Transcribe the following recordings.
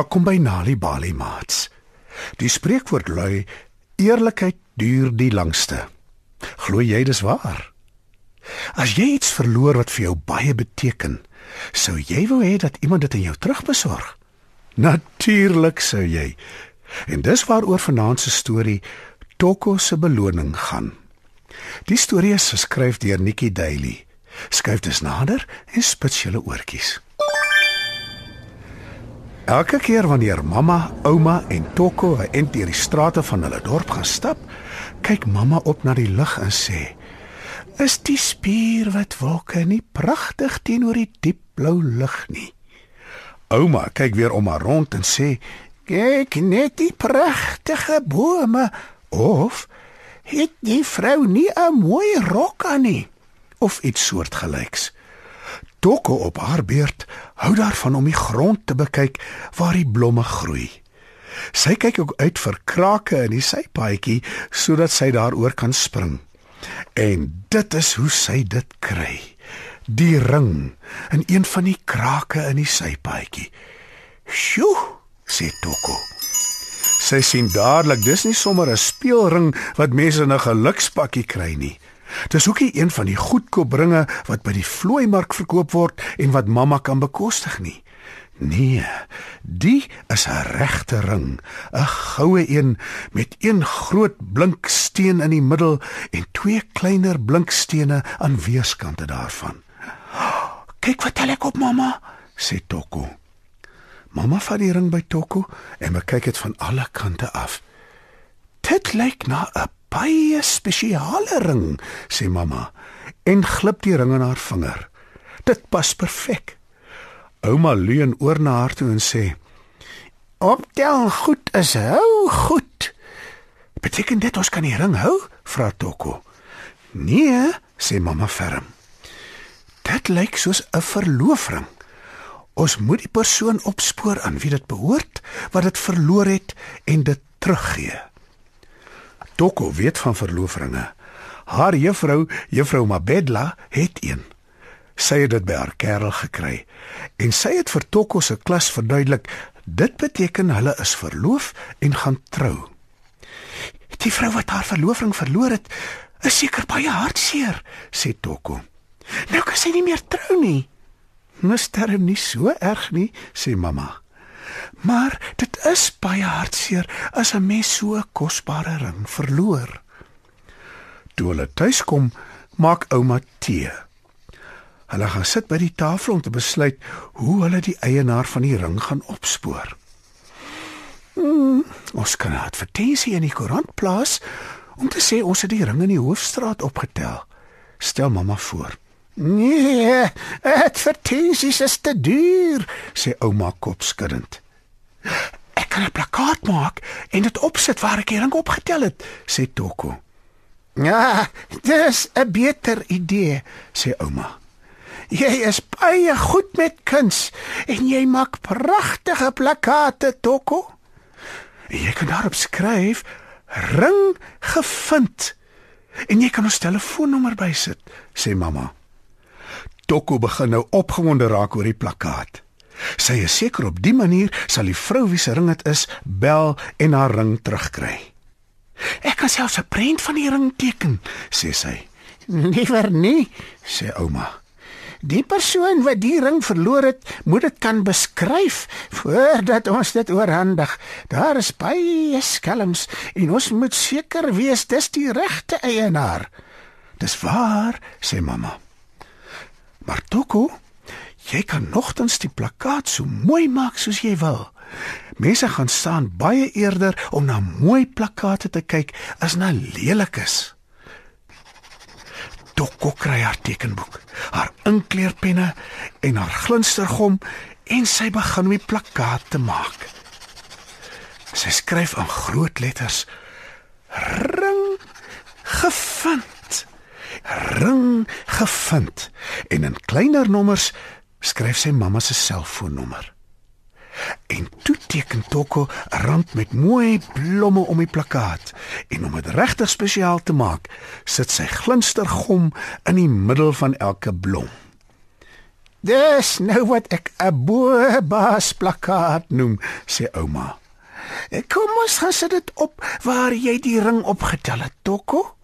Welkom by Nali Bali Mats. Die spreekwoord lui: Eerlikheid duur die langste. Glo jy dis waar? As jy iets verloor wat vir jou baie beteken, sou jy wou hê dat iemand dit aan jou terugbesorg? Natuurlik sou jy. En dis waaroor vanaand se storie Toko se beloning gaan. Die storie is geskryf deur Nikki Daily. Skryf dit nader en spits julle oortjies. Elke keer wanneer mamma, ouma en Toko en deur die strate van hulle dorp gaan stap, kyk mamma op na die lug en sê: "Is die spierwit wolke nie pragtig teenoor die diep blou lug nie?" Ouma kyk weer om haar rond en sê: "Kyk net die pragtige bome of het die vrou nie 'n mooi rok aan nie?" of iets soortgelyks. Toko op haar beurt hou daarvan om die grond te bekyk waar die blomme groei. Sy kyk ook uit vir krake in die sypaadjie sodat sy daaroor kan spring. En dit is hoe sy dit kry. Die ring in een van die krake in die sypaadjie. "Sjoe," sê Toko. Sy sien dadelik dis nie sommer 'n speelring wat mense in 'n gelukspakkie kry nie. Dis ook nie een van die goedkoop ringe wat by die vlooimark verkoop word en wat mamma kan bekostig nie. Nee, die is 'n regte ring, 'n goue een met een groot blink steen in die middel en twee kleiner blinkstene aan weerskante daarvan. "Kyk wat tel ek op, mamma," sê Toko. Mamma vat die ring by Toko en kyk dit van alle kante af. Dit lyk na 'n baie spesiale ring, sê mamma en glip die ring in haar vinger. Dit pas perfek. Ouma leun oor na haar toe en sê: "Optel goed is hou goed." "Beteken dit ons kan die ring hou?" vra Toko. "Nee," sê mamma ferm. "Dit lyk soos 'n verloofring. Ons moet die persoon opspoor aan wie dit behoort wat dit verloor het en dit teruggee." Toko weet van verloofringe. Haar juffrou, juffrou Mabedla, het een. Sy het dit by haar kerel gekry en sy het vir Toko se klas verduidelik dit beteken hulle is verloof en gaan trou. Die vrou wat haar verloofring verloor het, is seker baie hartseer, sê Toko. Nou kan sy nie meer trou nie. Mister hom nie so erg nie, sê mamma. Maar dit is baie hartseer as 'n mens so 'n kosbare ring verloor. Toe hulle tuis kom, maak ouma tee. Hulle gaan sit by die tafel om te besluit hoe hulle die eienaar van die ring gaan opspoor. Hmm, ons kan 'n advertensie in die koerant plaas om te sê ons het die ring in die hoofstraat opgetel. Stel mamma voor. Nee, advertensies is te duur, sê ouma kopskuddend. Ek kan 'n plakkaat maak en dit opsit waar ek die ring opgetel het, sê Toko. Ja, dis 'n beter idee, sê ouma. Jy is baie goed met kuns en jy maak pragtige plakkate, Toko. Jy kan daarop skryf ring gevind. En jy kan ons telefoonnommer bysit, sê mamma. Toko begin nou opgewonde raak oor die plakkaat. Sy is seker op die manier sal die vrou wie se ring dit is, bel en haar ring terugkry. Ek kan selfs 'n prent van die ring teken, sê sy. Liewer nie, sê ouma. Die persoon wat die ring verloor het, moet dit kan beskryf voordat ons dit oorhandig. Daar is baie skelms en ons moet seker wees dis die regte eienaar. Dis waar, sê mamma. Maar Toko, Jy kan nogtans die plakkaat so mooi maak soos jy wil. Mense gaan staan baie eerder om na mooi plakkate te kyk as na lelikes. Dokko kry haar tekenboek, haar inkleurpenne en haar glinstergom en sy begin om die plakkaat te maak. Sy skryf in groot letters: Ring gevind. Ring gevind en in kleiner nommers skryf sy mamma se selfoonnommer. En toe teken Toko 'n rand met mooi blomme om die plakkaat en om dit regtig spesiaal te maak, sit sy glinstergom in die middel van elke blom. Dis nou wat ek 'n boebaas plakkaat noem, sê ouma. Kom ons gaan sit dit op waar jy die ring opgetel het, Toko.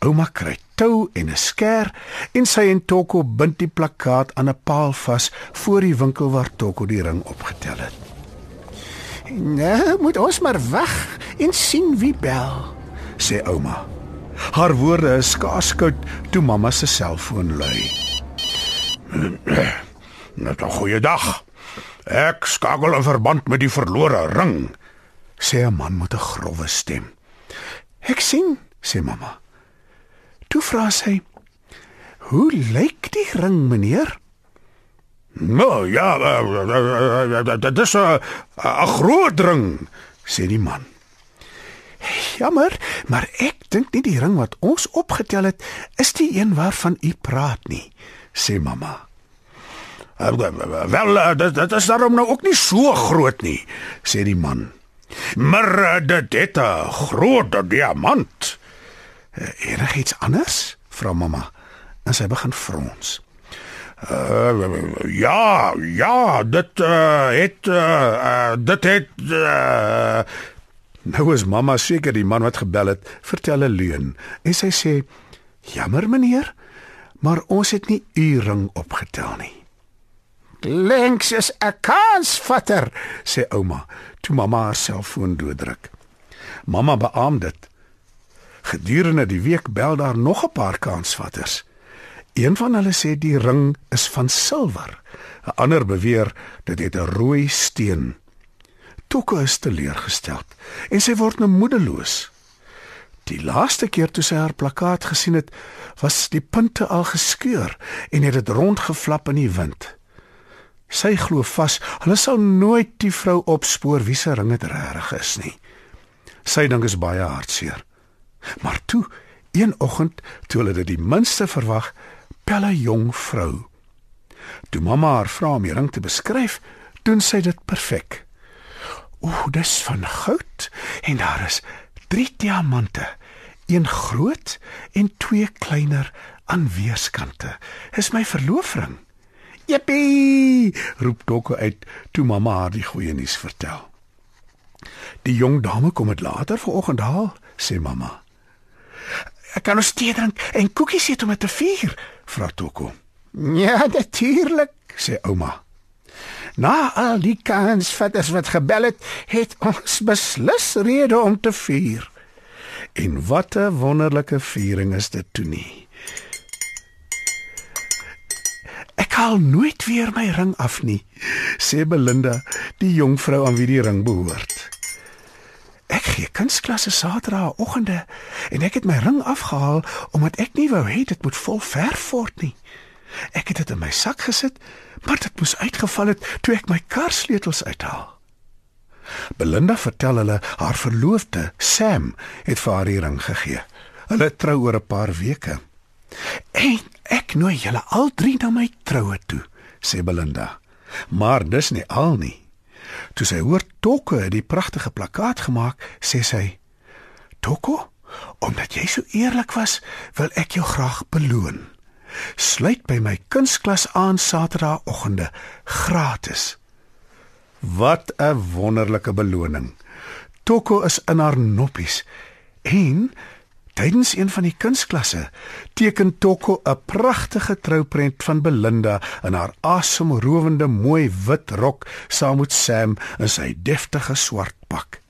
Ouma kry tou en 'n skêr en sy en Toko bind die plakkaat aan 'n paal vas voor die winkel waar Toko die ring opgetel het. Nou moet ons maar wag en sien wie bel, sê ouma. Haar woorde is skaars koud toe mamma se selfoon lui. Net 'n goeie dag. Ek skakel in verband met die verlore ring, sê 'n man met 'n grouwe stem. Ek sien, sê mamma. Toe vra sy: "Hoe lyk die ring, meneer?" "Nou ja, dit is 'n groot ring," sê die man. "Jammer, maar ek dink nie die ring wat ons opgetel het is die een waarvan u praat nie," sê mamma. "Wel, dit, dit is daarom nou ook nie so groot nie," sê die man. "Maar dit het 'n groot diamant." "Enigiets anders?" vra mamma en sy begin frons. Uh, ja, ja, dit uh, het uh, uh, dit het uh, Nou is mamma seker die man wat gebel het, vertel 'n leuen en sy sê: "Jammer meneer, maar ons het nie u ring opgetel nie." "Links is 'n kansvatter," sê ouma, toe mamma haar selfoon dooddruk. Mamma beamoen dit. Gedurende die week bel daar nog 'n paar kansvatters. Een van hulle sê die ring is van silwer. 'n Ander beweer dit het 'n rooi steen. Toko is teleurgesteld en sy word nou moedeloos. Die laaste keer toe sy haar plakkaat gesien het, was die punte al geskeur en het dit rondgeflap in die wind. Sy glo vas hulle sal nooit die vrou opspoor wie se ring dit regtig is nie. Sy dink is baie hartseer. Maar toe, een oggend, toe hulle dit die minste verwag, bel 'n jong vrou. Toe mamma haar vra om die ring te beskryf, doen sy dit perfek. O, dis van goud en daar is drie diamante, een groot en twee kleiner aan weerskante. Is my verloofring. Jippie! roep Dokko uit toe mamma haar die goeie nuus vertel. Die jong dame kom dit later vanoggend haal, sê mamma. Ek kan ons tee drink en koekies eet om dit te vier, vra Dokko. Ja, natuurlik, sê ouma. Na al die kansvatters wat gebel het, het ons beslis rede om te vier. En wat 'n wonderlike viering is dit toe nie. Ek haal nooit weer my ring af nie, sê Belinda, die jong vrou aan wie die ring behoort. Ek gee kunsklasse Saterdagoggende en ek het my ring afgehaal omdat ek nie wou hê dit moet vol verf word nie. Ek het dit in my sak gesit, maar dit moes uitgeval het toe ek my karsleutels uithaal. Belinda vertel hulle haar verloofde, Sam, het vir haar die ring gegee. Hulle trou oor 'n paar weke. En ek nooi julle al drie na my troue toe, sê Belinda. Maar dis nie al nie. Toe sy hoor Toko het die pragtige plakkaat gemaak, sê sy: "Toko, omdat jy so eerlik was, wil ek jou graag beloon." Sluit by my kunsklas aan Saterdagoggende gratis. Wat 'n wonderlike beloning. Toko is in haar noppies en tydens een van die kunstklasse teken Toko 'n pragtige trouprent van Belinda in haar asemrowende mooi wit rok saam met Sam in sy deftige swart pak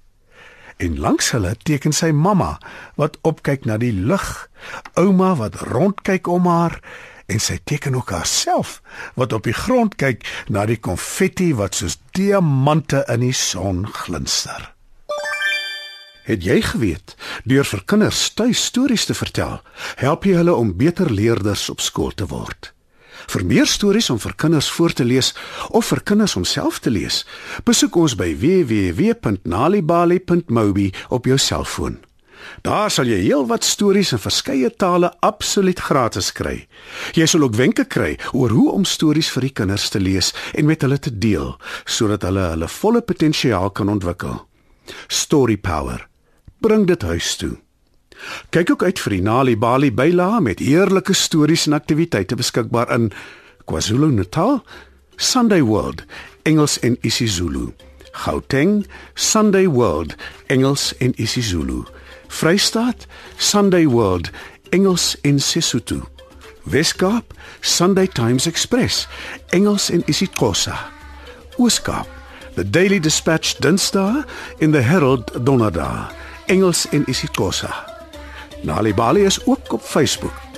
en langs hulle teken sy mamma wat opkyk na die lug, ouma wat rondkyk om haar en sy teken ook haarself wat op die grond kyk na die konfetti wat soos diamante in die son glinster. Het jy geweet deur vir kinders tuis stories te vertel, help jy hulle om beter leerders op skool te word? Vir meer stories om vir kinders voor te lees of vir kinders om self te lees, besoek ons by www.nalibali.mobi op jou selfoon. Daar sal jy heelwat stories in verskeie tale absoluut gratis kry. Jy sal ook wenke kry oor hoe om stories vir die kinders te lees en met hulle te deel sodat hulle hulle volle potensiaal kan ontwikkel. Story Power. Bring dit huis toe. Kyk ook uit vir die Nali Bali byla met eerlike stories en aktiwiteite beskikbaar in KwaZulu-Natal, Sunday World, Engels en isiZulu. Gauteng, Sunday World, Engels en isiZulu. Vrystaat, Sunday World, Engels en Sesotho. Weskaap, Sunday Times Express, Engels en isiXhosa. Ooskaap, The Daily Dispatch Dinsdae en The Herald Donderdae, Engels en isiXhosa. Nalibali is ook op Facebook.